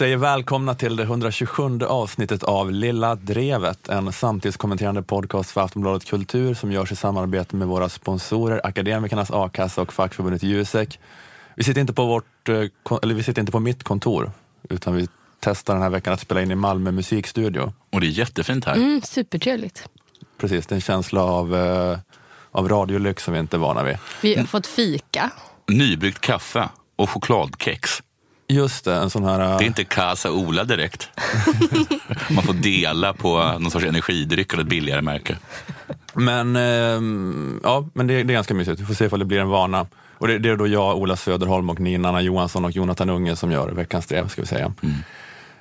Säger välkomna till det 127 avsnittet av Lilla Drevet, en samtidskommenterande podcast för Aftonbladet Kultur som görs i samarbete med våra sponsorer Akademikernas A-kassa och fackförbundet Jusek. Vi sitter inte på, vårt, eh, eller vi sitter inte på mitt kontor, utan vi testar den här veckan att spela in i Malmö musikstudio. Och det är jättefint här. Mm, supertrevligt. Precis, det är en känsla av, eh, av radiolyx som vi inte är vana vid. Vi har fått fika. Nybryggt kaffe och chokladkex. Just det, en sån här... eh, Det är inte Casa Ola direkt. Man får dela på någon sorts energidryck eller ett billigare märke. Men, ehm, ja, men det, det är ganska mysigt. Vi får se ifall det blir en vana. Och det, det är då jag, Ola Söderholm och Nina Anna Johansson och Jonathan Unge som gör veckans drev, ska vi säga.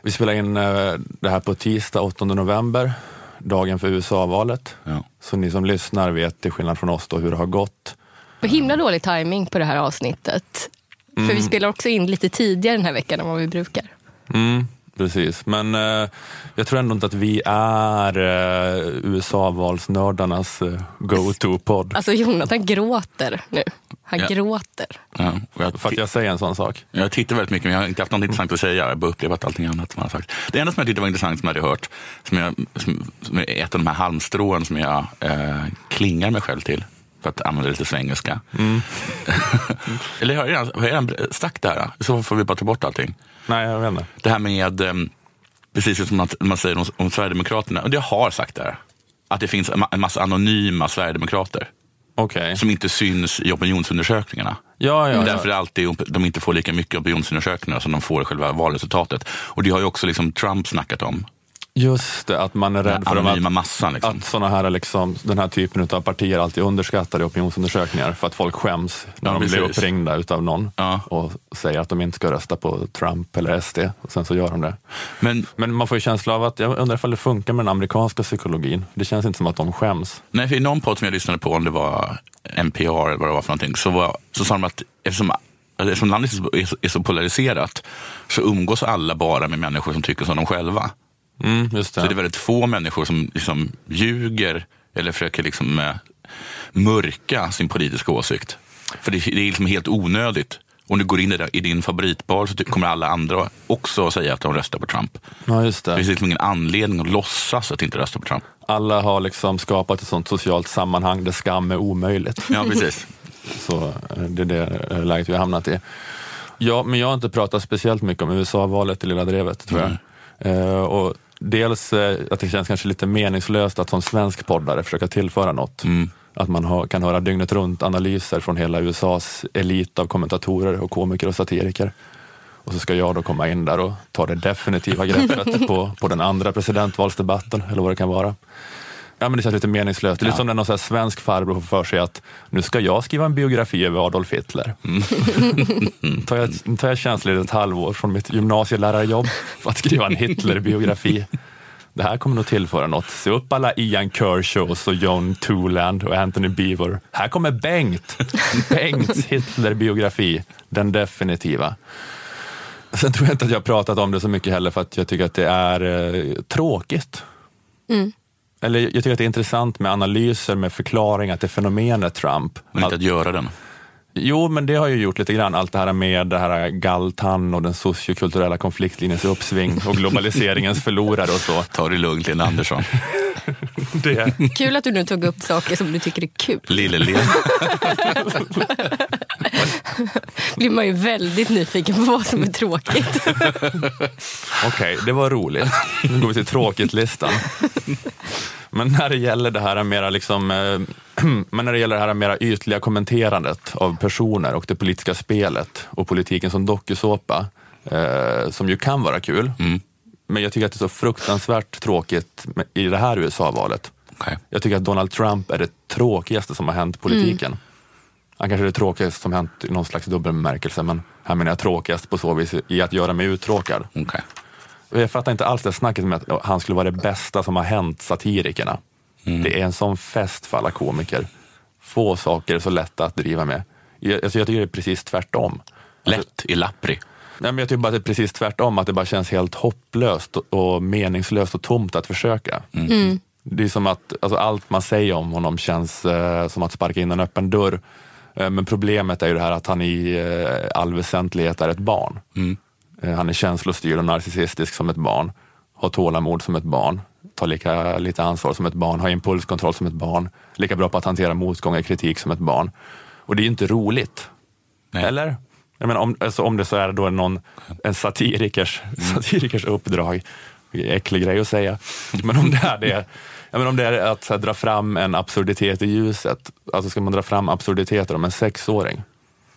Vi spelar in eh, det här på tisdag 8 november, dagen för USA-valet. Ja. Så ni som lyssnar vet, till skillnad från oss, då, hur det har gått. Himla dålig timing på det här avsnittet. För vi spelar också in lite tidigare den här veckan än vad vi brukar. Mm, precis, men eh, jag tror ändå inte att vi är eh, USA-valsnördarnas eh, go-to-podd. Alltså Jonathan gråter nu. Han Ja. gråter. Ja, och jag, För att jag säger en sån sak. jag tittar väldigt mycket men jag har inte haft något intressant att säga. Jag har bara upplevt allting annat som man har sagt. Det enda som jag tyckte var intressant som jag hade hört, som, jag, som, som är ett av de här halmstrån som jag eh, klingar mig själv till. För att använda lite svengelska. Eller har jag redan, har jag redan sagt det här? Så får vi bara ta bort allting. Nej, jag vet inte. Det här med, eh, precis som man, man säger om, om Sverigedemokraterna, och jag har sagt det här, att det finns en ma- en massa anonyma Sverigedemokrater Okej. som inte syns i opinionsundersökningarna. Ja, ja, Därför ja. är alltid de inte får lika mycket opinionsundersökningar som de får i själva valresultatet. Och det har ju också liksom Trump snackat om. Just det, att man är rädd för att, massan. Liksom. att såna här, liksom, den här typen av partier alltid underskattar i opinionsundersökningar för att folk skäms när Ja, de blir precis. uppringda utav någon Ja. och säger att de inte ska rösta på Trump eller SD och sen så gör de det. Men Men man får ju känsla av att, jag undrar ifall det funkar med den amerikanska psykologin. Det känns inte som att de skäms. nej, för i någon podd som jag lyssnade på, om det var NPR eller vad det var för någonting, så, var, så sa de att eftersom, eftersom landet är så polariserat så umgås alla bara med människor som tycker som de själva. Mm, det. Så det är väldigt få människor som liksom ljuger eller försöker liksom, eh, mörka sin politiska åsikt. För det, det är liksom helt onödigt. Om du går in i, det- i din favoritbar så kommer alla andra också säga att de röstar på Trump. Ja, just Det det. finns liksom ingen anledning att låtsas att inte rösta på Trump. Alla har liksom skapat ett sånt socialt sammanhang där skam är omöjligt. Ja, precis. Så eh, det är det eh, läget vi har hamnat i. Ja, men jag har inte pratat speciellt mycket om USA-valet i Lilla Drevet, tror jag. Eh, och dels eh, att det känns kanske lite meningslöst att som svensk poddare försöka tillföra något. Att man kan höra dygnet runt analyser från hela USAs elit av kommentatorer och komiker och satiriker. Och så ska jag då komma in där och ta det definitiva greppet på, på den andra presidentvalsdebatten, eller vad det kan vara. Ja, men det känns lite meningslöst. Det är lite som när någon så här svensk farbror får för sig att nu ska jag skriva en biografi över Adolf Hitler. tar, jag, tar jag tjänstledigt ett halvår från mitt gymnasielärarjobb för att skriva en Hitler-biografi. Det här kommer nog tillföra något. Se upp alla Ian Kershaws och John Toland och Anthony Beaver. Här kommer Bengt. Bengts Hitler-biografi. Den definitiva. Sen tror jag inte att jag har pratat om det så mycket heller för att jag tycker att det är eh, tråkigt. Eller jag tycker att det är intressant med analyser, med förklaringar till fenomenet Trump. Men inte att göra den. Jo, men det har ju gjort lite grann. Allt det här med det här galtan och den sociokulturella konfliktlinjens uppsving och globaliseringens förlorare och så. Ta det lugnt, Lena Andersson. Det, Kul att du nu tog upp saker som du tycker är kul. Lille-Lena. blir man ju väldigt nyfiken på vad som är tråkigt. Okej, det var roligt. Nu går vi till tråkigt-listan. Men när det gäller det här mera liksom, eh, men när det gäller det här mera ytliga kommenterandet av personer och det politiska spelet och politiken som dokusåpa, eh, som ju kan vara kul, men jag tycker att det är så fruktansvärt tråkigt i det här USA-valet. Okej. Jag tycker att Donald Trump är det tråkigaste som har hänt politiken. Han kanske är det tråkigaste som hänt i någon slags dubbel bemärkelse, men här menar jag tråkigast på så vis i att göra mig uttråkad. Och Jag fattar inte alls det snacket med att han skulle vara det bästa som har hänt satirikerna. Det är en sån fest för alla komiker. Få saker är så lätta att driva med. Jag, alltså jag tycker det är precis tvärtom. Lätt i lappri. Nej, men jag tycker bara att det är precis tvärtom, att det bara känns helt hopplöst och- meningslöst och tomt att försöka. Det är som att alltså, allt man säger om honom känns eh, som att sparka in en öppen dörr. Eh, men problemet är ju det här att han i eh, all väsentlighet är ett barn. Eh, han är känslostyrd och narcissistisk som ett barn, har tålamod som ett barn, tar lika lite ansvar som ett barn, har impulskontroll som ett barn, lika bra på att hantera motgång och kritik som ett barn. Och det är ju inte roligt. Nej. Eller? Jag menar, om, alltså, om det så är då någon, en satirikers, satirikers uppdrag, äcklig grej att säga, men om det är det, menar, om det är att här, dra fram en absurditet i ljuset, alltså ska man dra fram absurditeter om en sexåring?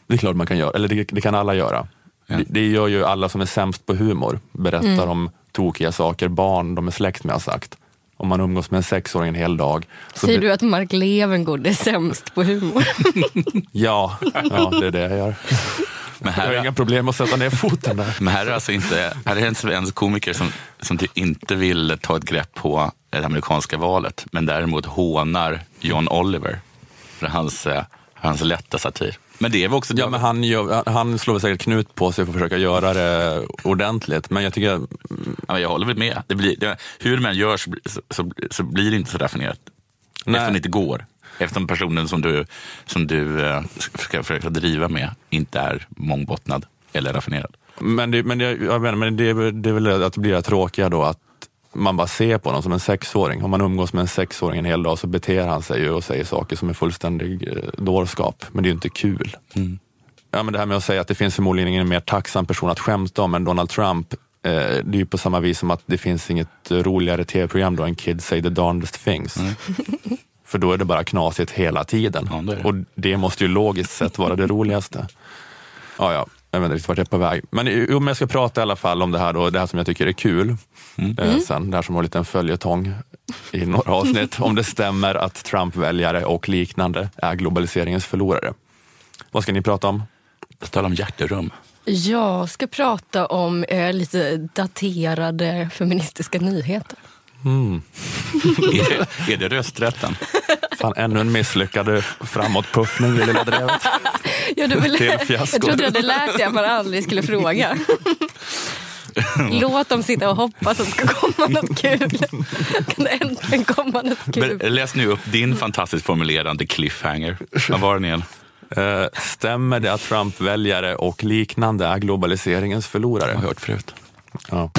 Det är klart man kan göra, eller det, det kan alla göra. Ja. Det, det gör ju alla som är sämst på humor, berättar om tokiga saker barn de är släkt med har sagt. Om man umgås med en sexåring en hel dag. så Säger blir- du att Mark Levengood är sämst på humor? Ja, ja, det är det jag gör. Men Jag har här, inga problem att sätta ner foten där. men här är alltså inte, här är en svensk komiker som, som inte vill ta ett grepp på det amerikanska valet, men däremot hånar John Oliver för hans, eh, hans lätta satir. Men det är också... Ja, men han, gör, han slår säkert knut på sig för att försöka göra det ordentligt, men jag tycker, Ja, jag håller väl med. Det blir, det, hur man gör så, så, så, blir det inte så raffinerat. Nej. Eftersom det inte går. Eftersom personen som du, som du eh, ska försöka driva med inte är mångbottnad eller raffinerad. men det, men det, jag menar, men det, det är väl att det blir det tråkiga då att man bara ser på honom som en sexåring. Om man umgås med en sexåring en hel dag så beter han sig ju och säger saker som är fullständig eh, dårskap, men det är ju inte kul. Ja, men det här med att säga att det finns förmodligen ingen mer tacksam person att skämta om än Donald Trump. Eh, det är ju på samma vis som att det finns inget roligare tv-program då än Kids say the darndest things. För då är det bara knasigt hela tiden. Ja, det. Och det måste ju logiskt sett vara det roligaste. Ja, ja, jag vet inte riktigt vart jag är på väg. Men jo, men jag ska prata i alla fall om det här, då, det här som jag tycker är kul. Eh, sen, det här som var en liten följetong i några avsnitt. om det stämmer att Trump-väljare och liknande är globaliseringens förlorare. Vad ska ni prata om? Jag talar om hjärterum. Jag ska prata om eh, lite daterade feministiska nyheter. Är, det, är det rösträtten? Fan, ännu en misslyckad framåtpuffning i lilla drevet. Ja, Till fiasko. jag trodde du hade lärt dig att man aldrig skulle fråga. Låt dem sitta och hoppas att det ska komma något kul. Kan det äntligen komma något kul? Men Läs nu upp din fantastiskt formulerande cliffhanger. Vad var den igen? Eh, stämmer det att Trump-väljare och liknande är globaliseringens förlorare? Jag har hört förut. Ja.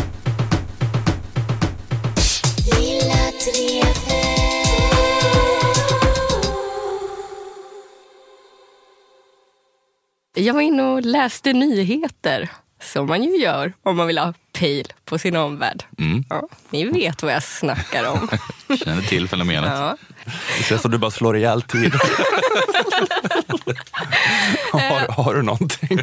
Jag var inne och läste nyheter, som man ju gör om man vill ha pejl på sin omvärld. Mm. Ja, ni vet vad jag snackar om. Känner till fenomenet. Ja. Det känns som du bara slår ihjäl tid. har, har du någonting?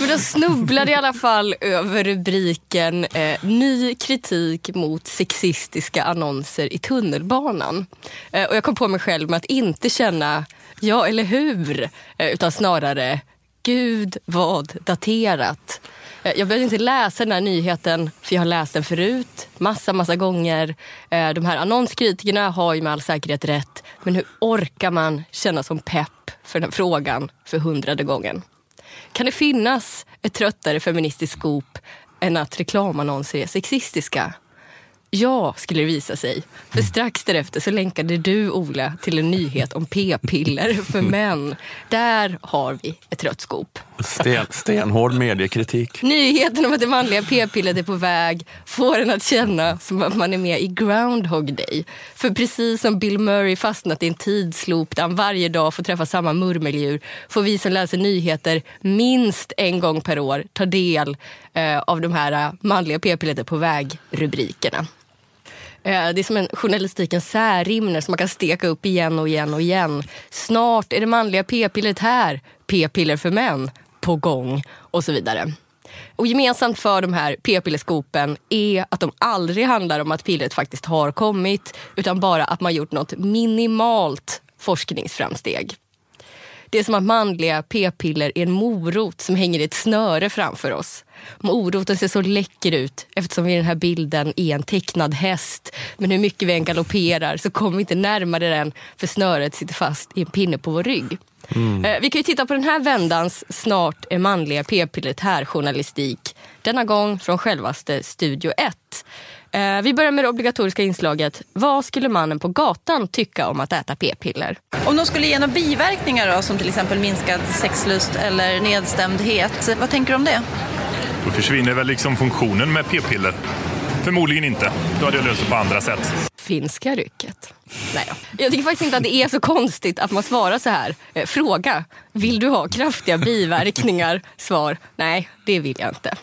Men då snubblade jag i alla fall över rubriken eh, Ny kritik mot sexistiska annonser i tunnelbanan. Eh, och jag kom på mig själv med att inte känna ja eller hur, eh, utan snarare Gud vad daterat. Eh, jag behövde inte läsa den här nyheten, för jag har läst den förut, massa, massa gånger. Eh, de här annonskritikerna har ju med all säkerhet rätt, men hur orkar man känna som pepp för den här frågan för hundrade gången? Kan det finnas ett tröttare feministiskt skop än att reklamannonser är sexistiska? Ja, skulle det visa sig. För strax därefter så länkade du, Ola, till en nyhet om p-piller för män. Där har vi ett trött skop. Sten, stenhård mediekritik. Nyheten om att det manliga p-pillret är på väg får en att känna som att man är med i Groundhog Day. För precis som Bill Murray fastnat i en tidsloop där han varje dag får träffa samma murmeldjur får vi som läser nyheter minst en gång per år ta del eh, av de här eh, manliga p-pillret på väg-rubrikerna. Eh, det är som en journalistikens särimner som man kan steka upp igen och igen och igen. Snart är det manliga p-pillret här. P-piller för män på gång och så vidare. Och gemensamt för de här p-pillerskopen är att de aldrig handlar om att pillret faktiskt har kommit utan bara att man gjort något minimalt forskningsframsteg. Det är som att manliga p-piller är en morot som hänger i ett snöre framför oss. Moroten ser så läcker ut eftersom vi i den här bilden är en tecknad häst. Men hur mycket vi än galopperar så kommer vi inte närmare den för snöret sitter fast i en pinne på vår rygg. Eh, Vi kan ju titta på den här vändans snart är manliga p-pillret här journalistik. Denna gång från självaste Studio 1. Eh, Vi börjar med det obligatoriska inslaget. Vad skulle mannen på gatan tycka om att äta p-piller? Om de skulle ge några biverkningar då, som till exempel minskad sexlust eller nedstämdhet, vad tänker du om det? Då försvinner väl liksom funktionen med p-piller. Förmodligen inte. Då hade jag löst det på andra sätt. Finska rycket. Nej. Jag tycker faktiskt inte att det är så konstigt att man svarar så här. Eh, Fråga, vill du ha kraftiga biverkningar? Svar, nej det vill jag inte.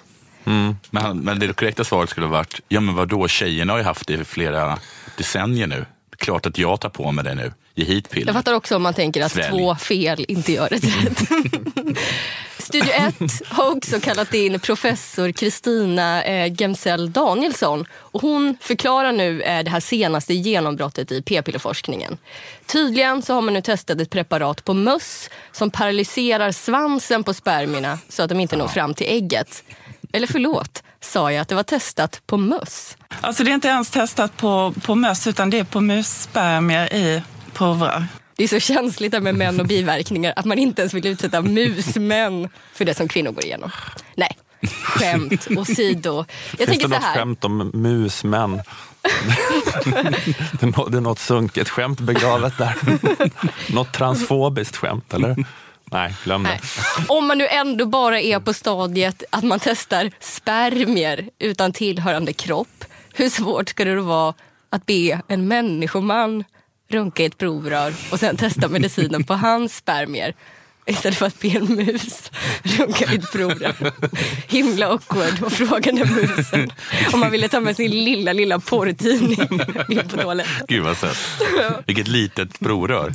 Men, han- men det korrekta svaret skulle ha varit, ja men vadå, tjejerna har ju haft det i flera decennier nu. Klart att jag tar på mig det nu. Ge hit piller. Jag fattar också om man tänker att Svälj. två fel inte gör ett rätt. Studio 1 har också kallat in professor Kristina eh, Gemsell Danielsson. Och hon förklarar nu eh, det här senaste genombrottet i p-pillerforskningen. Tydligen så har man nu testat ett preparat på möss som paralyserar svansen på spermierna så att de inte når fram till ägget. Eller förlåt, sa jag att det var testat på möss? Alltså det är inte ens testat på, på möss utan det är på musspermier i prover. Det är så känsligt med män och biverkningar att man inte ens vill utsätta musmän för det som kvinnor går igenom. Nej, skämt åsido. Jag Finns det något här. skämt om musmän? det, är nå- det är något sunkigt skämt begravet där. något transfobiskt skämt, eller? Nej, glöm det. Nej. Om man nu ändå bara är på stadiet att man testar spermier utan tillhörande kropp. Hur svårt ska det då vara att be en människoman runka i ett provrör och sen testa medicinen på hans spermier? Istället för att be en mus runka ett provrör. Himla awkward att fråga den musen om man ville ta med sin lilla, lilla porrtidning in på toaletten. Gud vad sött. Vilket litet provrör.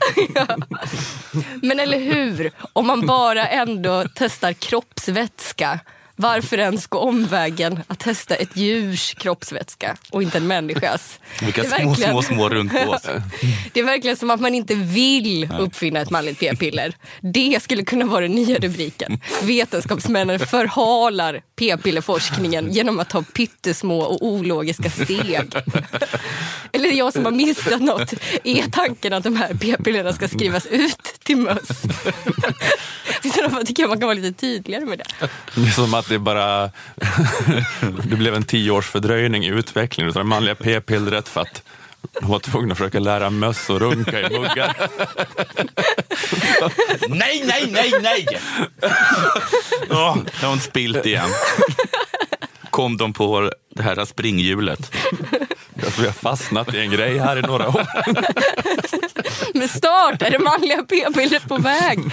Men eller hur? Om man bara ändå testar kroppsvätska varför ens gå omvägen att testa ett djurs kroppsvätska och inte en människas? Vilka små, små, små runkgås. Det är verkligen som att man inte vill uppfinna ett manligt p-piller. Det skulle kunna vara den nya rubriken. Vetenskapsmännen förhalar p-pillerforskningen genom att ta pyttesmå och ologiska steg. Eller jag som har missat något? Är tanken att de här p-pillerna ska skrivas ut till möss? I så fall tycker jag man kan vara lite tydligare med det. Det är som att det bara det blev en tio års fördröjning i utvecklingen av det manliga p-pillret för att de var tvungna att försöka lära möss att runka i muggar. Nej, nej, nej, nej! Åh, nu har hon spilt igen. Kom de på det här springhjulet. Alltså, vi har fastnat i en grej här i några år. Men snart är det manliga p-pillret på väg.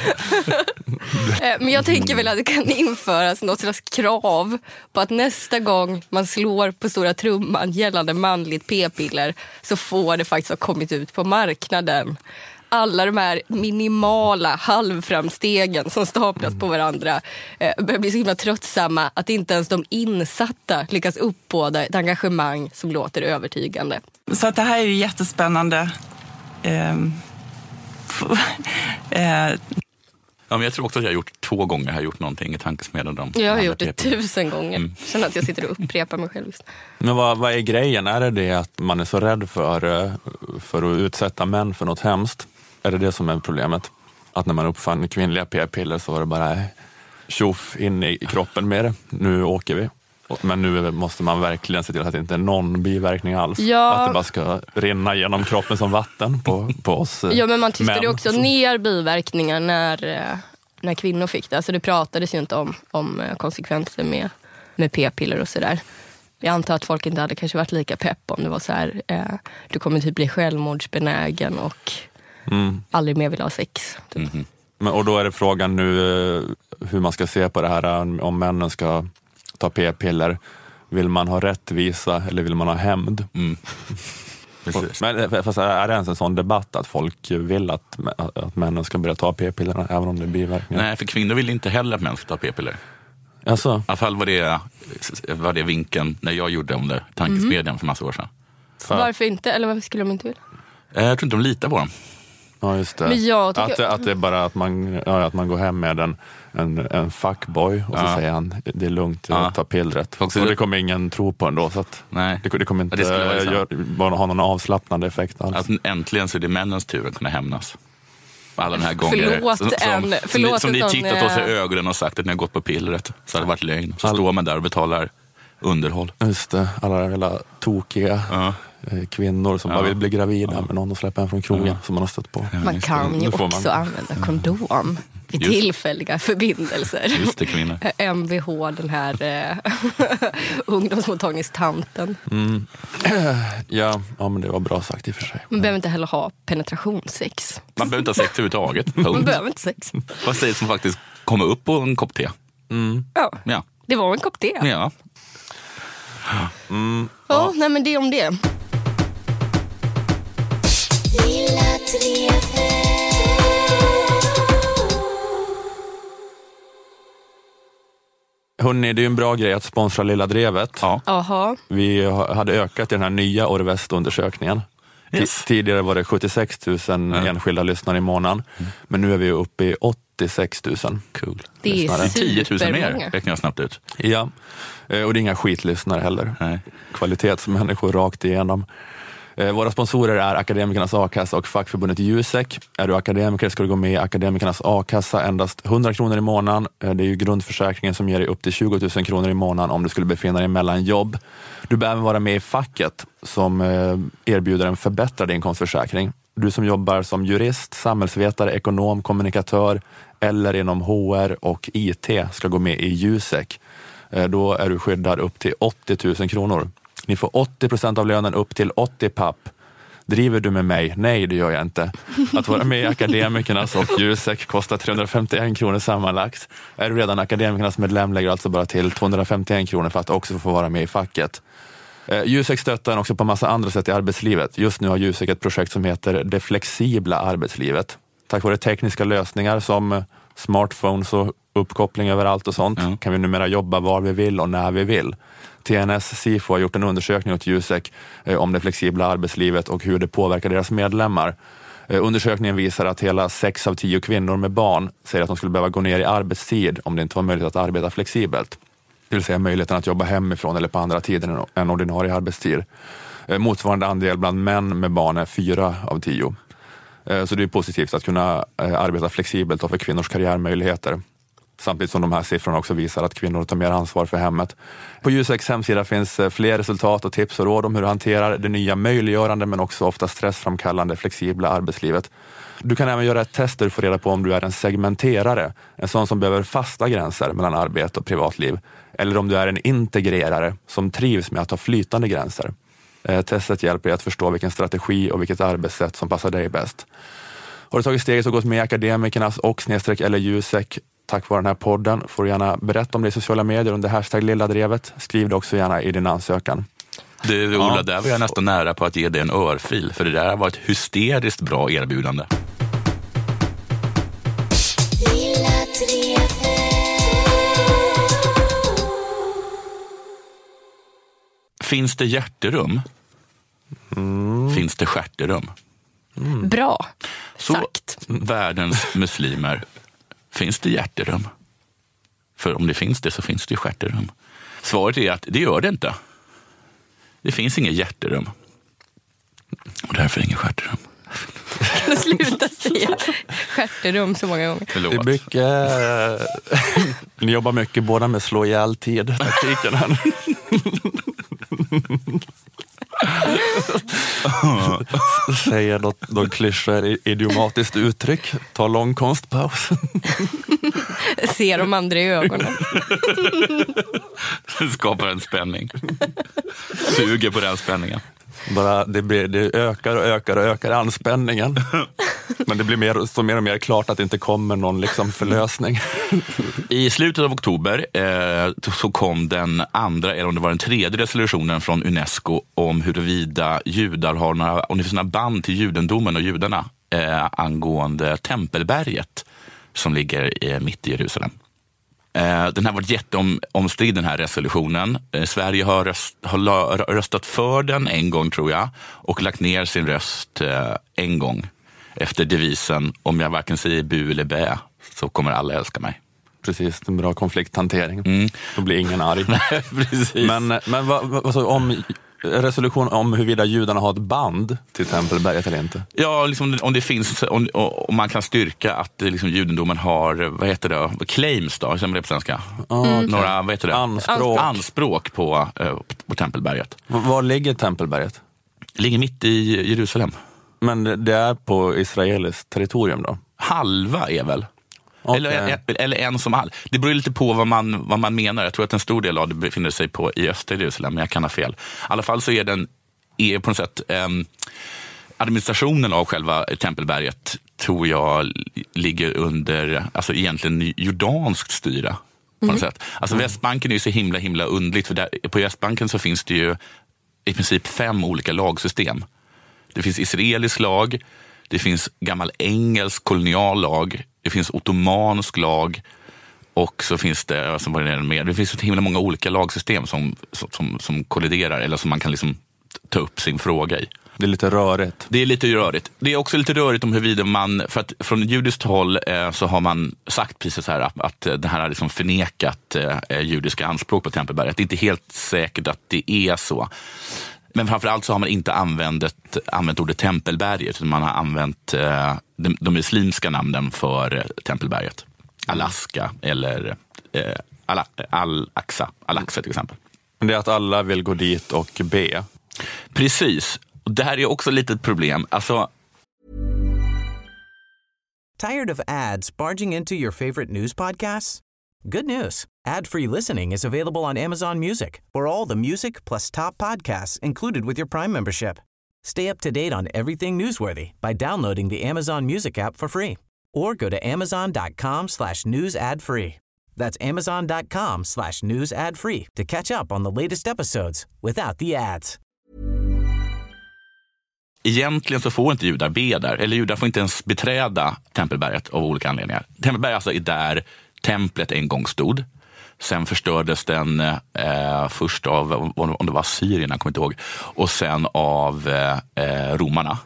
Eh, Men jag tänker väl att det kan införas något slags krav på att nästa gång man slår på stora trumman gällande manligt p-piller så får det faktiskt ha kommit ut på marknaden. Alla de här minimala halvframstegen som staplas på varandra eh, börjar bli så himla tröttsamma att inte ens de insatta lyckas uppbåda ett engagemang som låter övertygande. Så att det här är ju jättespännande. F- eh, Ja, men jag tror också att jag har gjort två gånger har jag gjort någonting i tankesmedjan. om Jag har gjort det tusen gånger. Mm. Känner att jag sitter och upprepar mig själv. Men vad, vad är grejen? Är det det att man är så rädd för, eh, för att utsätta män för något hemskt? Är det det som är problemet? Att när man uppfann kvinnliga p-piller så var det bara tjoff in i kroppen med det. Nu åker vi. Men nu måste man verkligen se till att det inte är någon biverkning alls. Ja. Att det bara ska rinna genom kroppen som vatten på, på oss eh, Ja, men man tystade män. också ner biverkningar när, eh, när kvinnor fick det. Alltså det pratades ju inte om, om eh, konsekvenser med, med p-piller och sådär. Jag antar att folk inte hade kanske varit lika pepp om det var så här, eh, du kommer typ bli självmordsbenägen och Mm. aldrig mer vill ha sex. Typ. Mhm. Men, och då är det frågan nu eh, hur man ska se på det här eh, om männen ska ta p-piller. Vill man ha rättvisa eller vill man ha hämnd? Mm. Men eh, fast är det ens en sån debatt att folk vill att, att männen ska börja ta p-pillerna även om det är biverkningar? Nej, för kvinnor vill inte heller att män ska ta p-piller. Alltså, I alla fall var det, var det vinkeln när jag gjorde om det, tankesmedjan för massa år sedan. för, Varför inte? Eller varför skulle de inte vilja? Jag tror inte de litar på dem. Ja, just det. Men jag tycker- att, det- att det är bara att man, ja, att man går hem med en, en, en fuckboy och så Ja. säger han det är lugnt, Ja. ta pillret. Och det kommer ingen tro på ändå. Så att Nej. det, det kommer inte Ja, det vara gör, ha någon avslappnande effekt alls. Att äntligen så är det männens tur att kunna hämnas. Alla den här gånger Förlåt som, en- som, ni, som ni tittat oss i eh, ögonen och sagt att ni har gått på pillret. Så har det varit lögn. Så All- står man där och betalar underhåll. Just det, alla jävla tokiga Ja. eh, kvinnor som Ja. bara vill bli gravida med någon och släppa en från krogen Ja. som man har stött på. Man kan ju också man- använda kondom. vid Just- tillfälliga förbindelser. Just det, kvinnor. MVH, den här eh, ungdomsmottagningstanten. Ja, ja, men det var bra sagt i och för sig. Man behöver inte heller ha penetrationssex. Man behöver inte ha sex överhuvudtaget. Man behöver inte sex. Vad sägs som faktiskt komma upp på en kopp te? Ja, Ja. det var en kopp te. ja. Ja, nej men det om det. Hörrni, det är ju en bra grej att sponsra Lilla Drevet. ja. Jaha. Vi ha- hade ökat i den här nya Orvest-undersökningen. Yes. Ti- Tidigare var det 76 000 enskilda lyssnare i månaden, men nu är vi uppe i 86 000. Cool. Det är Lyssnare. 10 000 mer räknar jag snabbt ut. Ja, Eh, och det är inga skitlyssnare heller. Nej. Kvalitetsmänniskor rakt igenom. Eh, våra sponsorer är Akademikernas a-kassa och fackförbundet Jusek. Är du akademiker ska du gå med i Akademikernas a-kassa endast 100 kronor i månaden. Eh, det är ju grundförsäkringen som ger dig upp till 20 000 kronor i månaden om du skulle befinna dig mellan jobb. Du behöver vara med i facket som eh, erbjuder en förbättrad inkomstförsäkring. Du som jobbar som jurist, samhällsvetare, ekonom, kommunikatör eller inom HR och IT ska gå med i Jusek. Då är du skyddad upp till 80 000 kronor. Ni får 80 procent av lönen upp till 80 papp. Driver du med mig? Nej, det gör jag inte. Att vara med i Akademikernas och Jusek kostar 351 kronor sammanlagt. Är du redan Akademikernas medlem lägger du alltså bara till 251 kronor för att också få vara med i facket. Eh, Jusek stöttar också på massa andra sätt i arbetslivet. Just nu har Jusek ett projekt som heter Det flexibla arbetslivet. Tack vare tekniska lösningar som smartphones och uppkoppling överallt och sånt Ja. kan vi numera jobba var vi vill och när vi vill. TNS Sifo har gjort en undersökning åt Jusek eh, om det flexibla arbetslivet och hur det påverkar deras medlemmar. Eh, Undersökningen visar att hela sex av tio kvinnor med barn säger att de skulle behöva gå ner i arbetstid om det inte var möjligt att arbeta flexibelt. Det vill säga möjligheten att jobba hemifrån eller på andra tider än- än ordinarie arbetstid. Eh, Motsvarande andel bland män med barn är fyra av tio. Eh, så det är positivt att kunna eh, arbeta flexibelt och för kvinnors karriärmöjligheter. Samtidigt som de här siffrorna också visar att kvinnor tar mer ansvar för hemmet. På Juseks hemsida finns eh, fler resultat och tips och råd om hur du hanterar det nya möjliggörande men också ofta stressframkallande flexibla arbetslivet. Du kan även göra ett test där du får reda på om du är en segmenterare, en sån som behöver fasta gränser mellan arbete och privatliv. Eller om du är en integrerare som trivs med att ha flytande gränser. Eh, Testet hjälper dig att förstå vilken strategi och vilket arbetssätt som passar dig bäst. Har du tagit steget och gått med i Akademikernas och snedstreck eller Jusek tack vare den här podden får du gärna berätta om det i sociala medier under hashtag lilla drevet. Skriv det också gärna i din ansökan. Det, Ola, där var jag nästan nära på att ge dig en örfil, för det där var ett hysteriskt bra erbjudande. Finns det hjärterum? Finns det stjärterum? Bra Så, sagt. världens muslimer, finns det hjärterum? För om det finns det så finns det stjärterum. Svaret är att det gör det inte. Det finns inget hjärterum. Och därför inget stjärterum. Sluta säga stjärterum så många gånger. Förlåt. Det är mycket, eh, ni jobbar mycket båda med slå ihjäl tid, taktiken här. Säger något, någon klyscha idiomatiskt uttryck, ta lång konstpaus. Se de andra i ögonen. skapar en spänning. Suger på den spänningen. Bara, det, blir, det ökar och ökar och ökar anspänningen. Men det blir mer, så mer och mer klart att det inte kommer någon liksom förlösning. I slutet av oktober eh, så kom den andra, eller om det var den tredje resolutionen från Unesco om huruvida judar har några, om det finns några band till judendomen och judarna eh, angående Tempelberget som ligger eh, mitt i Jerusalem. Eh, Den har varit jätteomstridd den här resolutionen. Eh, Sverige har, röst, har röstat för den en gång tror jag och lagt ner sin röst eh, en gång efter devisen om jag varken säger bu eller bä så kommer alla älska mig. Precis, en bra konflikthantering. Då blir ingen arg. Precis. Men, men vad, vad, alltså, om resolution om huruvida judarna har ett band till Tempelberget eller inte? Ja, liksom, om det finns, om, om man kan styrka att liksom, judendomen har, vad heter det, claims då, som det på svenska? Några, vad heter det? Anspråk. Anspråk på, eh, på Tempelberget. Var ligger Tempelberget? Ligger mitt i Jerusalem. Men det är på israeliskt territorium då? Halva är väl? Okej. Eller, eller en som all. Det beror lite på vad man, vad man menar. Jag tror att en stor del av det befinner sig på, i östra Jerusalem, men jag kan ha fel. I alla fall så är den är på något sätt ehm, administrationen av själva tempelberget tror jag ligger under, alltså egentligen jordanskt styre. På något sätt. Alltså Västbanken är ju så himla himla undligt, för där, på Västbanken så finns det ju i princip fem olika lagsystem. Det finns israelisk lag, det finns gammal engelsk kolonial lag, det finns ottomansk lag och så finns det, alltså vad är det mer? Det finns så himla många olika lagsystem som, som, som kolliderar eller som man kan liksom ta upp sin fråga i. Det är lite rörigt. Det är lite rörigt. Det är också lite rörigt om huruvida man, för att från judiskt håll eh, så har man sagt precis så här att, att det här har liksom förnekat eh, judiska anspråk på Tempelberget. Det är inte helt säkert att det är så. Men framförallt så har man inte använt, använt ordet Tempelberget, utan man har använt eh, de, de muslimska namnen för eh, Tempelberget. Alaska eller eh, Al- Al-Aqsa, Al-Aqsa till exempel. Men det är att alla vill gå dit och be. Precis. Och det här är också lite ett problem. Alltså, Tired of ads barging into your favorite news podcasts? Good news. Ad-free listening is available on Amazon Music for all the music plus top podcasts included with your Prime membership. Stay up to date on everything newsworthy by downloading the Amazon Music app for free or go to amazon.com slash news ad free. That's amazon.com slash news ad free to catch up on the latest episodes without the ads. egentligen så får inte judar be där, eller judar får inte ens beträda Tempelberget av olika anledningar. Tempelberget alltså är där templet en gång stod. Sen förstördes den eh, först av, om det var Syrien, jag kommer inte ihåg, och sen av eh, romarna.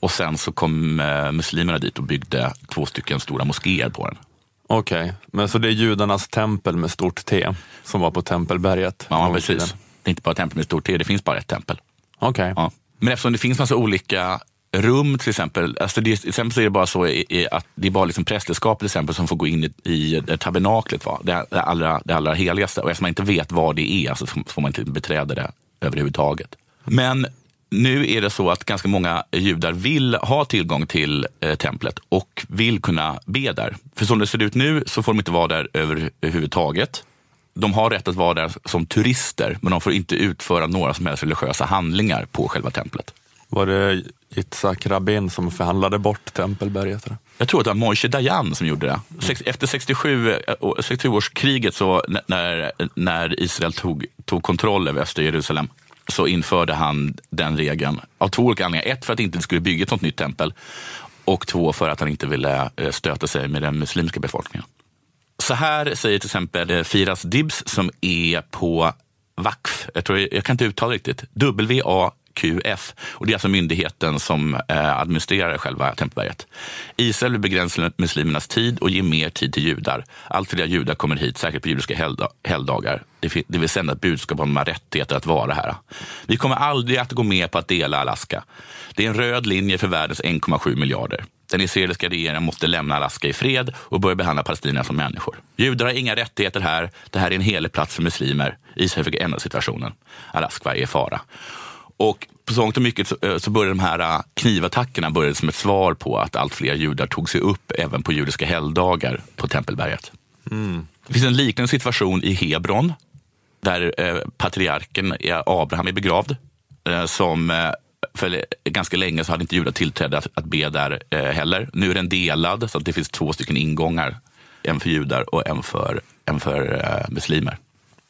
Och sen så kom eh, muslimerna dit och byggde två stycken stora moskéer på den. Okej, men så det är judarnas tempel med stort T som var på Tempelberget? Ja, precis. tiden. Det är inte bara tempel med stort T, det finns bara ett tempel. Okej. Ja. Men eftersom det finns massa olika rum till exempel, alltså det, till exempel så är det bara så i, i att det är bara liksom prästerskapet till exempel som får gå in i, i tabernaklet va? det, det, allra, det allra heligaste. Och eftersom man inte vet vad det är alltså, så får man inte beträda det överhuvudtaget. Men nu är det så att ganska många judar vill ha tillgång till eh, templet och vill kunna be där. För som det ser ut nu så får de inte vara där överhuvudtaget. De har rätt att vara där som turister, men de får inte utföra några som helst religiösa handlingar på själva templet. Var det Yitzhak Rabin som förhandlade bort Tempelberget? Jag tror att det var Moshe Dayan som gjorde det. Sex- Efter 67, eh, och- 67-årskriget, så n- när, när Israel tog, tog kontroll över östra Jerusalem, så införde han den regeln av två olika anledningar. Ett, för att det inte skulle bygga ett något nytt tempel och två, för att han inte ville eh, stöta sig med den muslimska befolkningen. Så här säger till exempel eh, Firas Dibs som är på Wakf, jag, tror, jag kan inte uttala det riktigt, och det är alltså myndigheten som eh, administrerar själva Tempelberget. Israel vill begränsa muslimernas tid och ge mer tid till judar. Allt fler judar kommer hit, särskilt på judiska helgdagar. Det, det vill sända ett budskap om de har rättigheter att vara här. Vi kommer aldrig att gå med på att dela Alaska. Det är en röd linje för världens 1,7 miljarder. Den israeliska regeringen måste lämna Alaska i fred och börja behandla palestinierna som människor. Judar har inga rättigheter här. Det här är en helig plats för muslimer. Israel fick ändra situationen. Alaska är i fara. Och på så och mycket så, eh, så började de här eh, knivattackerna började som ett svar på att allt fler judar tog sig upp även på judiska helgdagar på Tempelberget. Det finns en liknande situation i Hebron där eh, patriarken eh, Abraham är begravd. Eh, som eh, för ganska länge så hade inte judar tillträde att, att be där eh, heller. Nu är den delad så att det finns två stycken ingångar. En för judar och en för, en för muslimer.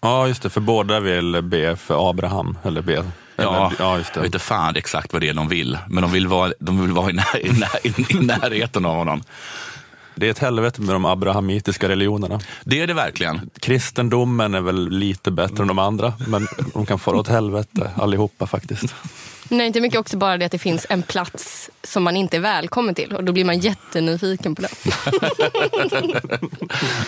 Ja, just det, för båda vill be för Abraham. Eller be. Ja, eller, ja just jag vet det. inte fan exakt vad det är de vill, men de vill vara, de vill vara i, när, i, när, i, i närheten av honom. Det är ett helvete med de abrahamitiska religionerna. Det är det verkligen. Kristendomen är väl lite bättre än de andra, men de kan fara åt helvete allihopa faktiskt. Nej, inte mycket också bara det att det finns en plats som man inte är välkommen till och då blir man jättenyfiken på den.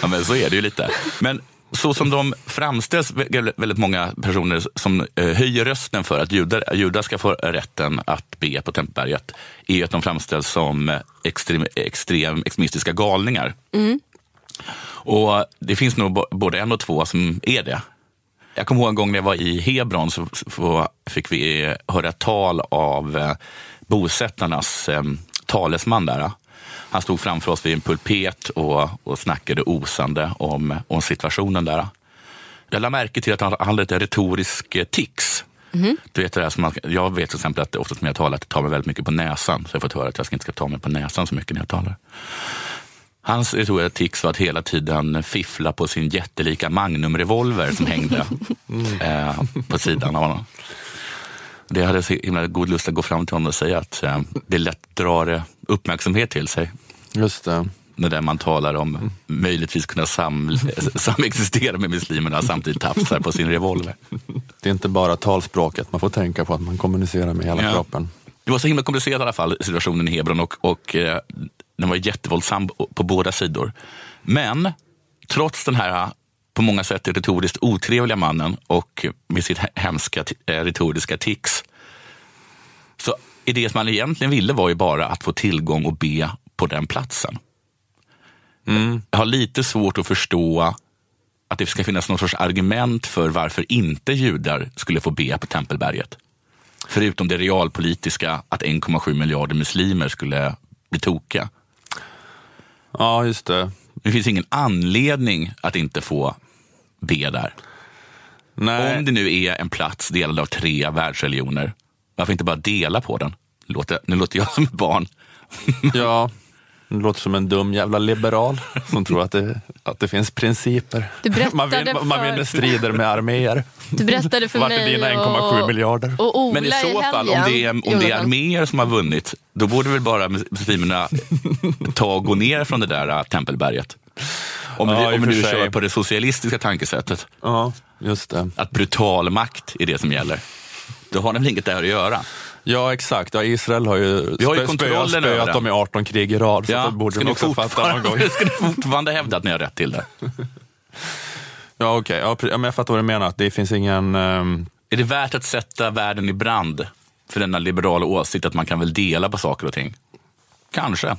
Ja, men så är det ju lite. Men så som de framställs, vä- väldigt många personer som eh, höjer rösten för att judar, judar ska få rätten att be på Tempelberget, är att de framställs som extrem, extrem extremistiska galningar. Och det finns nog både en och två som är det. Jag kommer ihåg en gång när jag var i Hebron så fick vi eh, höra tal av eh, bosättarnas talesman där. Han stod framför oss vid en pulpet och, och snackade osande om, om situationen där. Jag lade märke till att han han hade ett retoriskt eh, tics. Du vet det där som man, jag vet till exempel att oftast när jag talar att det tar mig väldigt mycket på näsan. Så jag har fått höra att jag inte ska ta mig på näsan så mycket när jag talar. Hans retoriska tics var att hela tiden fiffla på sin jättelika Magnum-revolver som hängde eh, på sidan av honom. Det hade så himla god lust att gå fram till honom och säga att eh, det lätt drar eh, uppmärksamhet till sig Just det. när där man talar om möjligtvis kunna sam, samexistera med muslimerna samtidigt tafsar på sin revolver. Det är inte bara talspråket, man får tänka på att man kommunicerar med hela Ja. kroppen. Det var så himla komplicerat i alla fall, situationen i Hebron och, och eh, den var jättevåldsam på båda sidor. Men trots den här på många sätt retoriskt otrevliga mannen och med sitt he- hemska eh, retoriska tics. Så det som man egentligen ville var ju bara att få tillgång och be på den platsen. Jag har lite svårt att förstå att det ska finnas någon sorts argument för varför inte judar skulle få be på Tempelberget. Förutom det realpolitiska att 1,7 miljarder muslimer skulle bli tokiga. Ja, just det. Det finns ingen anledning att inte få be där. Nej. Om det nu är en plats delad av tre världsreligioner, varför inte bara dela på den? Låter, nu låter jag som ett barn. Ja, det låter som en dum jävla liberal som tror att det, att det finns principer. Du man, vinner, man för- vinner strider med arméer. Du berättade för Vart är mig dina 1,7 och, miljarder? och Ola Men i så fall, om det är, om det är arméer som har vunnit, då borde väl bara muslimerna ta och gå ner från det där äh, tempelberget. Om, Ja, vi, i om sig. kör på det socialistiska tankesättet, Ja, just det. att brutal makt är det som gäller. Då har ni väl inget där att göra? Ja, exakt. Ja, Israel har ju, Vi har ju kontrollen spöat, över den. dem i 18 krig i rad. Så Ja, det borde ska de också fatta någon gång. ska ni fortfarande hävda att ni har rätt till det? Ja, okej. Pre- ja, men jag fattar vad du menar. Att det finns ingen... ehm, Är det värt att sätta världen i brand för denna liberala åsikt att man kan väl dela på saker och ting? Kanske.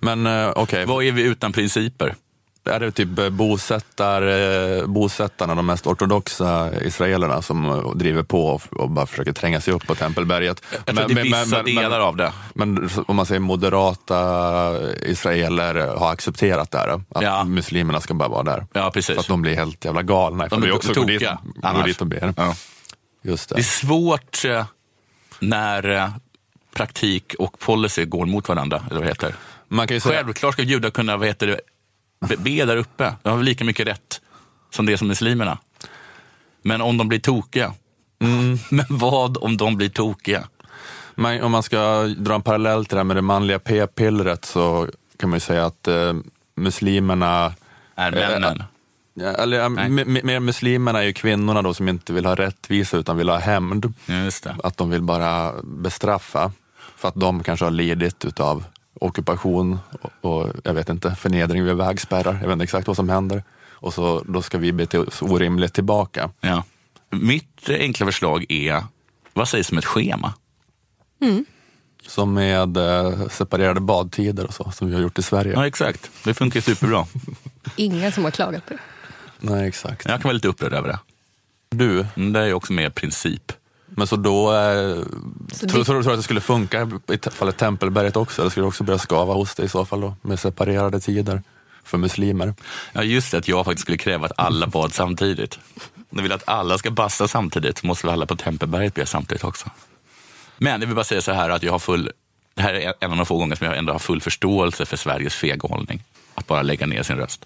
men eh, okej, Vad är vi utan principer? Är det typ eh, bosättar, eh, bosättarna, de mest ortodoxa israelerna som eh, driver på och, bara försöker tränga sig upp på Tempelberget? Jag tror att det är vissa delar av det. Men om man säger moderata israeler har accepterat det här, att Ja. muslimerna ska bara vara där. Ja, precis. För att de blir helt jävla galna ifall De vi är också går dit, tokiga går annars. dit och ber. Ja. Just Det är det. svårt eh, när praktik och policy går mot varandra. Eller vad det heter. Man kan ju säga, Självklart ska judar kunna vad heter det, be där uppe. De har lika mycket rätt som det som muslimerna. Men om de blir tokiga. Men vad om de blir tokiga? man, om man ska dra en parallell till det här med det manliga p-pillret så kan man ju säga att eh, muslimerna Är Eh, männen? Ja, eller, mer muslimerna är ju kvinnorna då som inte vill ha rättvisa utan vill ha hämnd. Att de vill bara bestraffa för att de kanske har lidit utav ockupation och, och jag vet inte, förnedring vid vägspärrar. Jag vet inte exakt vad som händer. Och så, då ska vi bete oss orimligt tillbaka. Ja. Mitt enkla förslag är, vad sägs om ett schema? Som med eh, separerade badtider och så, som vi har gjort i Sverige. Ja, exakt. Det funkar superbra. Ingen som har klagat på det. Nej, exakt. Jag kan vara lite upprörd över det. Du, Mm, Det är också mer princip. Men så då, eh, Så tror, det- tror du att det skulle funka i fallet Tempelberget också? Eller skulle det också börja skava hos dig i så fall då, med separerade tider för muslimer? Ja, just det, att jag faktiskt skulle kräva att alla bad samtidigt. Om jag vill att alla ska basta samtidigt så måste väl alla på Tempelberget be samtidigt också. Men jag vill bara säga så här att jag har full, det här är en av de få gånger som jag ändå har full förståelse för Sveriges fega hållning. Att bara lägga ner sin röst.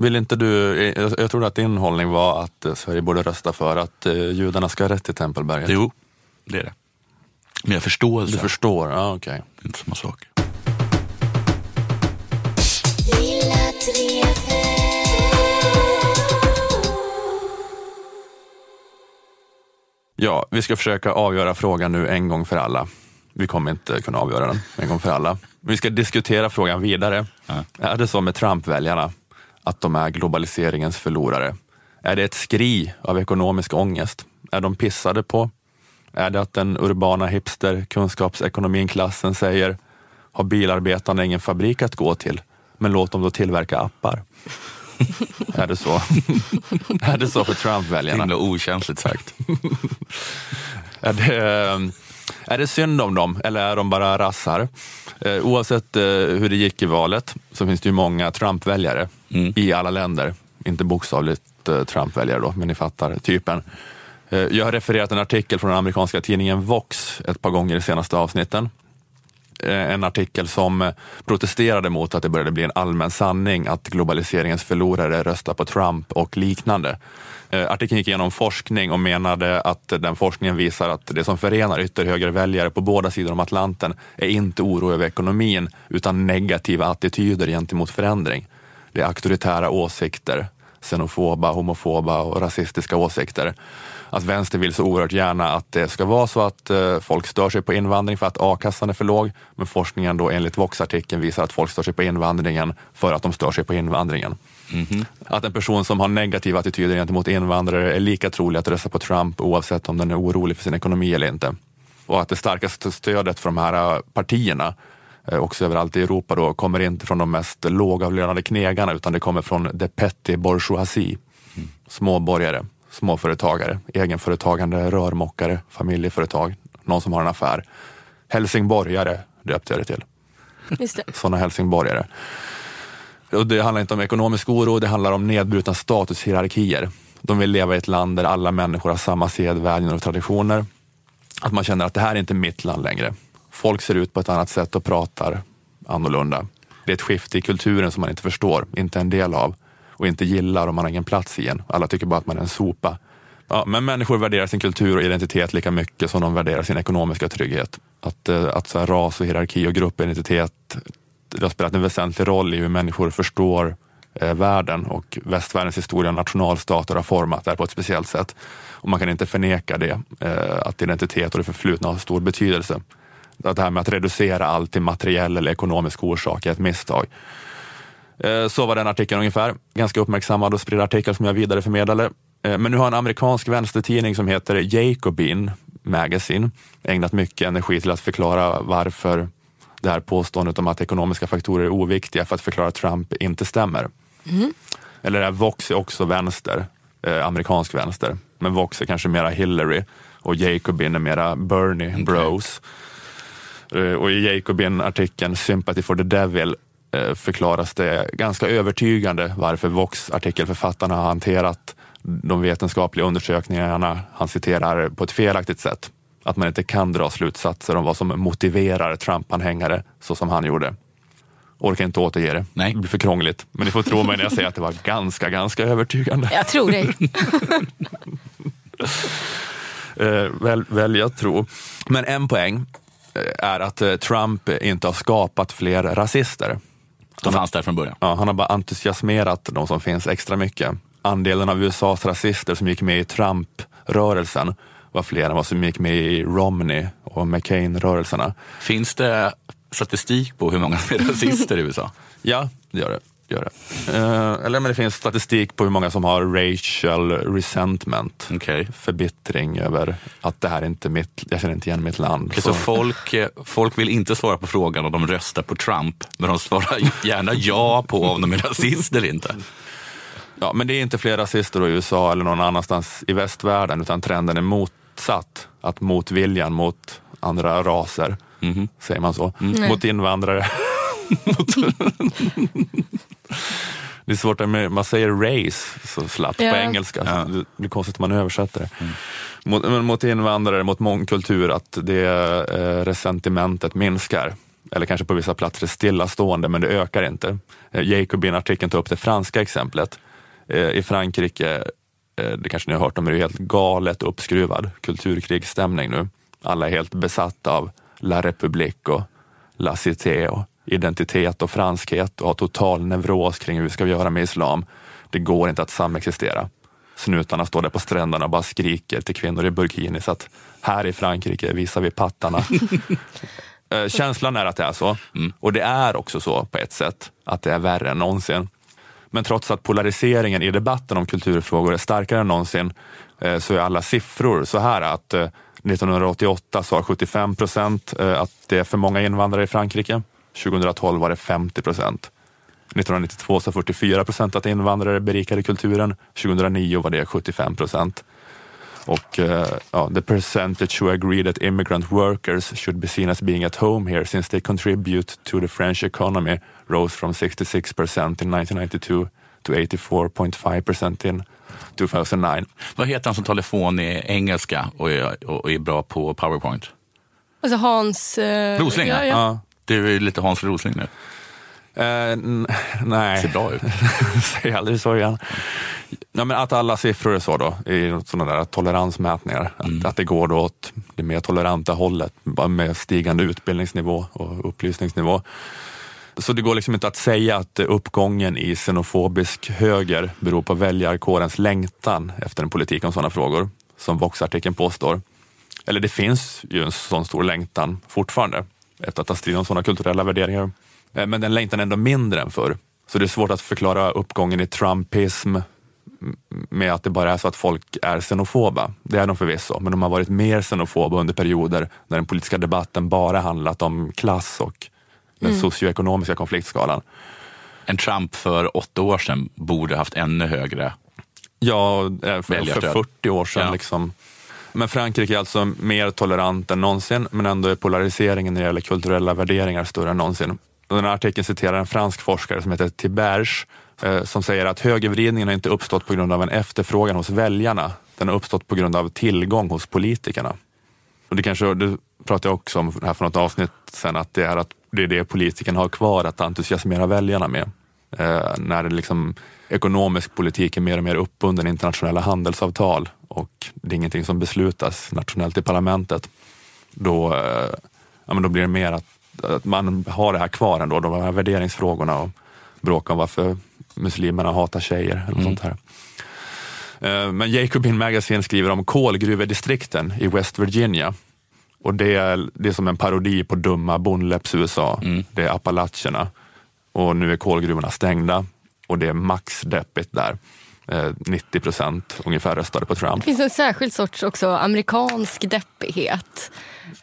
Vill inte du, jag, jag trodde att din hållning var att eh, Sverige borde rösta för att eh, judarna ska ha rätt till Tempelberget. Jo, det är det. Men jag förståelse, Du förstår? Ja, okej. är inte samma sak. Ja, vi ska försöka avgöra frågan nu en gång för alla. Vi kommer inte kunna avgöra den en gång för alla. Vi ska diskutera frågan vidare. Ja. Är det så med Trump-väljarna att de är globaliseringens förlorare? Är det ett skri av ekonomisk ångest? Är de pissade på? Är det att den urbana hipster kunskapsekonomin-klassen säger har bilarbetarna ingen fabrik att gå till, men låt dem då tillverka appar? är det så? är det så för Trump-väljarna? himla okänsligt sagt. Är det, Är det synd om dem eller är de bara rassar? Eh, oavsett eh, hur det gick i valet så finns det ju många Trump-väljare Mm. i alla länder. Inte bokstavligt eh, Trump-väljare då, men ni fattar typen. Eh, jag har refererat en artikel från den amerikanska tidningen Vox ett par gånger i senaste avsnitten. Eh, en artikel som eh, protesterade mot att det började bli en allmän sanning att globaliseringens förlorare röstar på Trump och liknande. Eh, artikeln gick igenom forskning och menade att den forskningen visar att det som förenar ytterhögerväljare på båda sidor om Atlanten är inte oro över ekonomin utan negativa attityder gentemot förändring. Det är auktoritära åsikter, xenofoba, homofoba och rasistiska åsikter. Att vänster vill så oerhört gärna att det ska vara så att eh, folk stör sig på invandring för att a-kassan är för låg. Men forskningen då enligt Vox-artikeln visar att folk stör sig på invandringen för att de stör sig på invandringen. Att en person som har negativa attityder gentemot invandrare är lika trolig att rösta på Trump oavsett om den är orolig för sin ekonomi eller inte. Och att det starkaste stödet för de här eh, partierna eh, också överallt i Europa då, kommer inte från de mest lågavlönade knegarna utan det kommer från the petty bourgeoisie. Småborgare, småföretagare, egenföretagande, rörmokare, familjeföretag, någon som har en affär. Helsingborgare döpte jag det till. Just. Sådana helsingborgare. Och det handlar inte om ekonomisk oro, det handlar om nedbrutna statushierarkier. De vill leva i ett land där alla människor har samma sedvänjor och traditioner. Att man känner att det här är inte mitt land längre. Folk ser ut på ett annat sätt och pratar annorlunda. Det är ett skifte i kulturen som man inte förstår, inte en del av och inte gillar om man har ingen plats i en. Alla tycker bara att man är en sopa. Ja, men människor värderar sin kultur och identitet lika mycket som de värderar sin ekonomiska trygghet. Att, eh, att så här, ras och hierarki och gruppidentitet det har spelat en väsentlig roll i hur människor förstår eh, världen och västvärldens historia och nationalstater har format det på ett speciellt sätt. Och man kan inte förneka det, eh, att identitet och det förflutna har stor betydelse. Att det här med att reducera allt till materiell eller ekonomisk orsak är ett misstag. Eh, Så var den artikeln ungefär. Ganska uppmärksammad och spridd artikel som jag vidareförmedlade. Eh, Men nu har en amerikansk vänstertidning som heter Jacobin Magazine ägnat mycket energi till att förklara varför det här påståendet om att ekonomiska faktorer är oviktiga för att förklara Trump inte stämmer. Eller det här Vox är också vänster, eh, amerikansk vänster. Men Vox är kanske mera Hillary och Jacobin är mera Bernie Bros. Eh, Och i Jacobin-artikeln Sympathy for the Devil förklaras det ganska övertygande varför Vox-artikelförfattarna har hanterat de vetenskapliga undersökningarna han citerar på ett felaktigt sätt. Att man inte kan dra slutsatser om vad som motiverar Trump-anhängare så som han gjorde. Orkar inte återge det. Nej. Det blir för krångligt. Men ni får tro mig när jag säger att det var ganska, ganska övertygande. Jag tror dig. Eh, väl, välja att tro. Men en poäng eh, är att eh, Trump inte har skapat fler rasister. De fanns där från början. Ja, han har bara entusiasmerat de som finns extra mycket. Andelen av USAs rasister som gick med i Trump-rörelsen var fler än vad som gick med i Romney och McCain-rörelserna. Finns det statistik på hur många som är rasister i USA? Ja, det gör det. Gör det. Eh, eller men det finns statistik på hur många som har racial resentment. Okej. Förbittring över att det här är inte mitt, jag känner inte igen mitt land. Så folk, eh, folk vill inte svara på frågan om de röstar på Trump, men de svarar gärna ja på om de är rasister eller inte. Ja, men det är inte fler rasister i USA eller någon annanstans i västvärlden utan trenden är motsatt. Att motviljan mot andra raser, säger man så, mot invandrare. Mot... det är svårt, med, man säger race så slappt Ja. på engelska. Så det blir konstigt om man översätter det. Mot, men mot invandrare, mot mångkultur, att det eh, resentimentet minskar. Eller kanske på vissa platser är stillastående, men det ökar inte. Eh, Jacobin-artikeln tar upp det franska exemplet. Eh, I Frankrike, eh, det kanske ni har hört om, är det helt galet uppskruvad kulturkrigsstämning nu. Alla är helt besatta av La République och La Cité och identitet och franskhet och har total neuros kring hur vi ska göra med islam. Det går inte att samexistera. Snutarna står där på stränderna och bara skriker till kvinnor i burkini så att här i Frankrike visar vi pattarna. Eh, Känslan är att det är så. Och det är också så på ett sätt, att det är värre än någonsin. Men trots att polariseringen i debatten om kulturfrågor är starkare än någonsin eh, så är alla siffror så här att eh, 1988 sa 75 procent att det är för många invandrare i Frankrike. 2012 var det 50 procent. 1992 sa 44 procent att invandrare berikade kulturen. 2009 var det 75 procent. Och uh, ja, the percentage who agree that immigrant workers should be seen as being at home here since they contribute to the French economy rose from 66 percent in 1992 to 84.5 percent in 2009. Vad heter han som telefon i engelska och är, och är bra på powerpoint? Alltså Hans... Eh, Rosling? Ja, ja. Det är lite Hans Rosling nu. N- nej. Ser bra ut. Säg aldrig så igen. Ja, men att alla siffror är så då, i sådana där toleransmätningar. Att, att det går då åt det mer toleranta hållet med stigande utbildningsnivå och upplysningsnivå. Så det går liksom inte att säga att uppgången i xenofobisk höger beror på väljarkårens längtan efter en politik om sådana frågor, som Vox-artikeln påstår. Eller det finns ju en sån stor längtan fortfarande, efter att ta strid om sådana kulturella värderingar. Eh, Men den längtan är ändå mindre än förr. Så det är svårt att förklara uppgången i trumpism med att det bara är så att folk är xenofoba. Det är de förvisso, men de har varit mer xenofoba under perioder när den politiska debatten bara handlat om klass och den socioekonomiska konfliktskalan. En Trump för åtta år sedan borde haft ännu högre. Ja, eh, för, för Väljarstöd. 40 år sedan. Ja. Liksom. Men Frankrike är alltså mer tolerant än någonsin, men ändå är polariseringen när det gäller kulturella värderingar större än någonsin. Den här artikeln citerar en fransk forskare som heter Tiberge, eh, som säger att högervridningen har inte uppstått på grund av en efterfrågan hos väljarna. Den har uppstått på grund av tillgång hos politikerna. Och det kanske, det pratade jag också om här för något avsnitt sen, att det är, att det är det politikerna har kvar att entusiasmera väljarna med. Eh, när det liksom, ekonomisk politik är mer och mer uppbunden i internationella handelsavtal och det är ingenting som beslutas nationellt i parlamentet. Då, eh, ja, men då blir det mer att, att man har det här kvar ändå, de här värderingsfrågorna och bråk om varför muslimerna hatar tjejer eller sånt här. Eh, Men Jacobin Magazine skriver om kolgruvedistrikten i West Virginia. Och det är, det är som en parodi på dumma bondläpps-USA. Det är Appalacherna. Och nu är kolgruvorna stängda och det är maxdeppigt där. Eh, 90 procent ungefär röstade på Trump. Det finns en särskild sorts också amerikansk deppighet.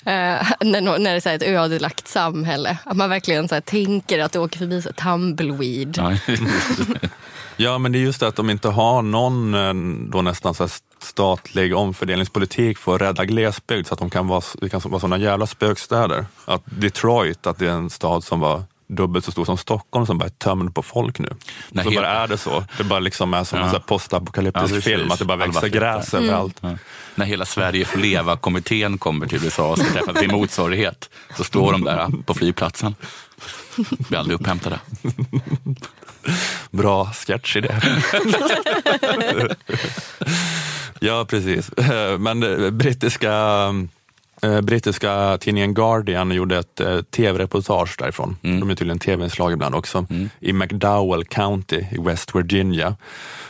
Eh, när, det är så här ett ödelagt samhälle. Att man verkligen så här tänker att det åker förbi så tumbleweed. Ja. Ja, men det är just det att de inte har någon eh, då nästan så här statlig omfördelningspolitik för att rädda glesbygd så att de kan vara, det kan vara sådana jävla spökstäder. Att Detroit, att det är en stad som var dubbelt så stor som Stockholm som bara är tömd på folk nu. Nej, så helt- bara är det så. Det bara liksom är som Ja. en postapokalyptisk Ja, film, att det bara växer gräs överallt. Ja. När hela Sverige får leva-kommittén kommer till USA och ska träffa sin motsvarighet, så står de där på flygplatsen. Blir aldrig upphämtade. Bra sketchidé. ja, precis. Men brittiska, brittiska tidningen Guardian gjorde ett eh, tv-reportage därifrån. De är tydligen tv-inslag ibland också. I McDowell County i West Virginia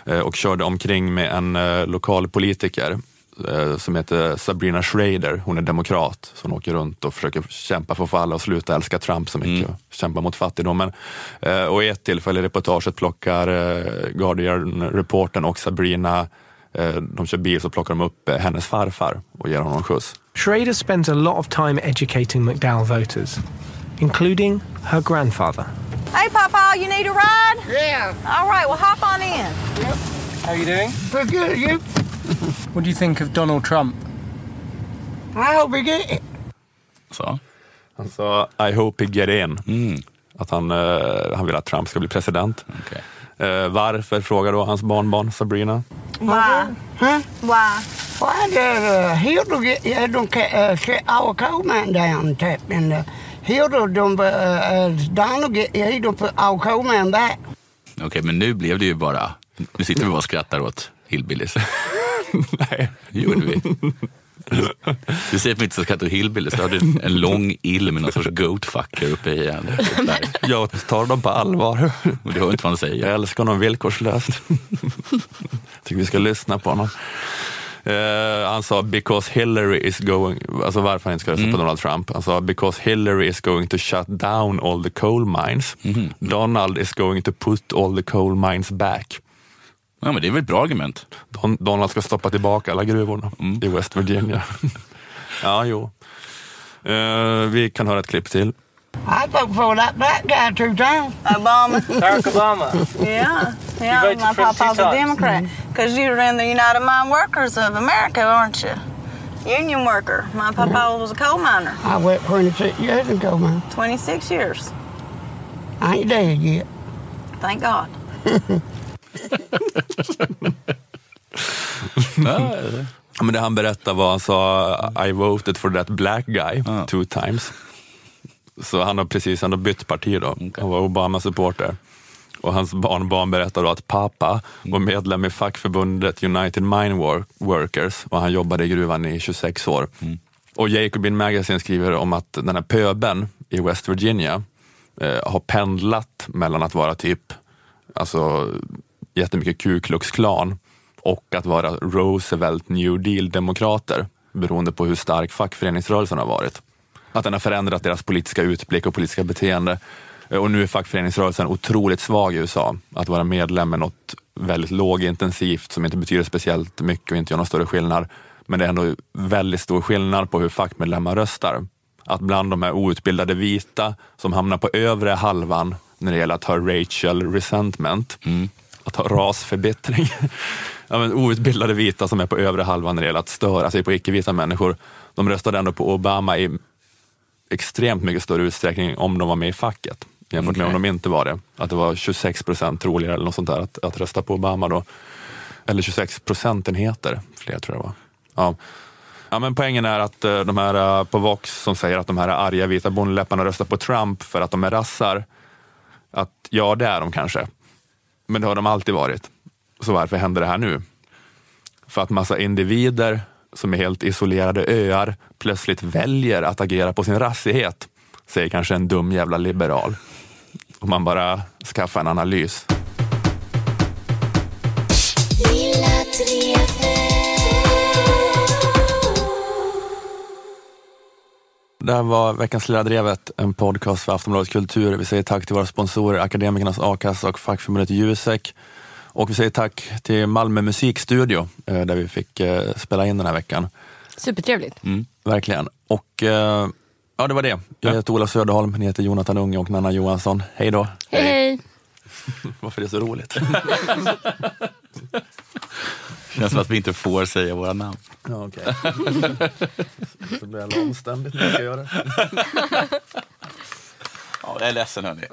eh, och körde omkring med en eh, lokal politiker eh, som heter Sabrina Schrader. Hon är demokrat, så hon åker runt och försöker kämpa för att alla att sluta älska Trump så mycket och kämpa mot fattigdomen. Eh, Och i ett tillfälle i reportaget plockar eh, Guardian-reportern och Sabrina, eh, de kör bil, så plockar de upp eh, hennes farfar och ger honom skjuts. Schrader spends a lot of time educating McDowell voters, including her grandfather. Hey, Papa, you need a ride? Yeah. All right, well, hop on in. How are you doing? Pretty good, you? What do you think of Donald Trump? I hope we get it. Så. Han sa I hope he get in. Mm. Att han, eh, han vill att Trump ska bli president. okej. Eh, varför, frågar då hans barnbarn Sabrina. Why? Huh? Why? Why did uh, Hilda get yeah, don't ca- uh, set our coal mine down tap and uh, Hilda don't uh, uh, Donald get yeah, he don't put our coal mine back. Okej, men nu blev det ju bara... Nu sitter vi bara och skrattar åt hillbillies. Nej. Det gjorde vi. Du säger att vi inte skratta åt hillbillies. Så har du en lång ill med någon sorts goatfucker uppe i en. Jag tar dem på allvar. Du hör inte vad han Jag säger. älskar honom villkorslöst. Tycker vi ska lyssna på honom. Eh, han sa because Hillary is going, alltså varför han inte ska rösta på Donald Trump. Han sa because Hillary is going to shut down all the coal mines. Donald is going to put all the coal mines back. Ja, men det är väl ett bra argument. Don, Donald ska stoppa tillbaka alla gruvorna i West Virginia. ja, jo. Eh, vi kan höra ett klipp till. I voted for that black guy two times. Obama. Barack Obama. Yeah. You Yeah, my papa's a. Democrat. Because you're in the United Mine Workers of America, aren't you? Union worker. My papa was a coal miner. I worked 26 years in coal mine. 26 years. I ain't dead yet. Thank God. Ja, men det han berättade var, han sa I voted for that black guy two times. Så han har precis han har bytt parti då. Han var Obama-supporter. Och hans barnbarn berättade då att pappa var medlem i fackförbundet United Mine Work- Workers och han jobbade i gruvan i 26 år. Och Jacobin Magazine skriver om att den här pöben i West Virginia eh, har pendlat mellan att vara typ alltså, jättemycket Ku Klux Klan och att vara Roosevelt New Deal-demokrater beroende på hur stark fackföreningsrörelsen har varit. Att den har förändrat deras politiska utblick och politiska beteende. Eh, och nu är fackföreningsrörelsen otroligt svag i USA. Att vara medlem är något väldigt lågintensivt som inte betyder speciellt mycket och inte gör någon större skillnad. Men det är ändå väldigt stor skillnad på hur fackmedlemmar röstar. Att bland de här outbildade vita som hamnar på övre halvan när det gäller att ha Rachel resentment, mm att ha rasförbittring. ja, men outbildade vita som är på övre halvan när det gäller att störa sig på icke-vita människor. De röstade ändå på Obama i extremt mycket större utsträckning om de var med i facket jämfört med om de inte var det. Att det var 26 procent troligare eller något sånt där att, att rösta på Obama då. Eller 26 procentenheter, fler tror jag det var. Ja. Ja, men poängen är att eh, de här eh, på Vox som säger att de här arga vita bondeläpparna röstar på Trump för att de är rassar. Att ja, det är de kanske. Men det har de alltid varit. Så varför händer det här nu? För att massa individer som är helt isolerade öar plötsligt väljer att agera på sin rassighet, säger kanske en dum jävla liberal. Om man bara skaffar en analys. Det här var veckans Lilla Drevet, en podcast för Aftonbladet Kultur. Vi säger tack till våra sponsorer Akademikernas A-kassa och fackförbundet Jusek. Och vi säger tack till Malmö musikstudio eh, där vi fick eh, spela in den här veckan. Supertrevligt. Mm, verkligen. Och eh, ja, det var det. Jag heter Ola Söderholm, ni heter Jonathan Unge och Nanna Johansson. Hej då! Hej, hej. Varför är det så roligt? Det känns som att vi inte får säga våra namn. Ja, okay. Så blir jag omständigt när jag ska göra det. ja, jag är ledsen hörni.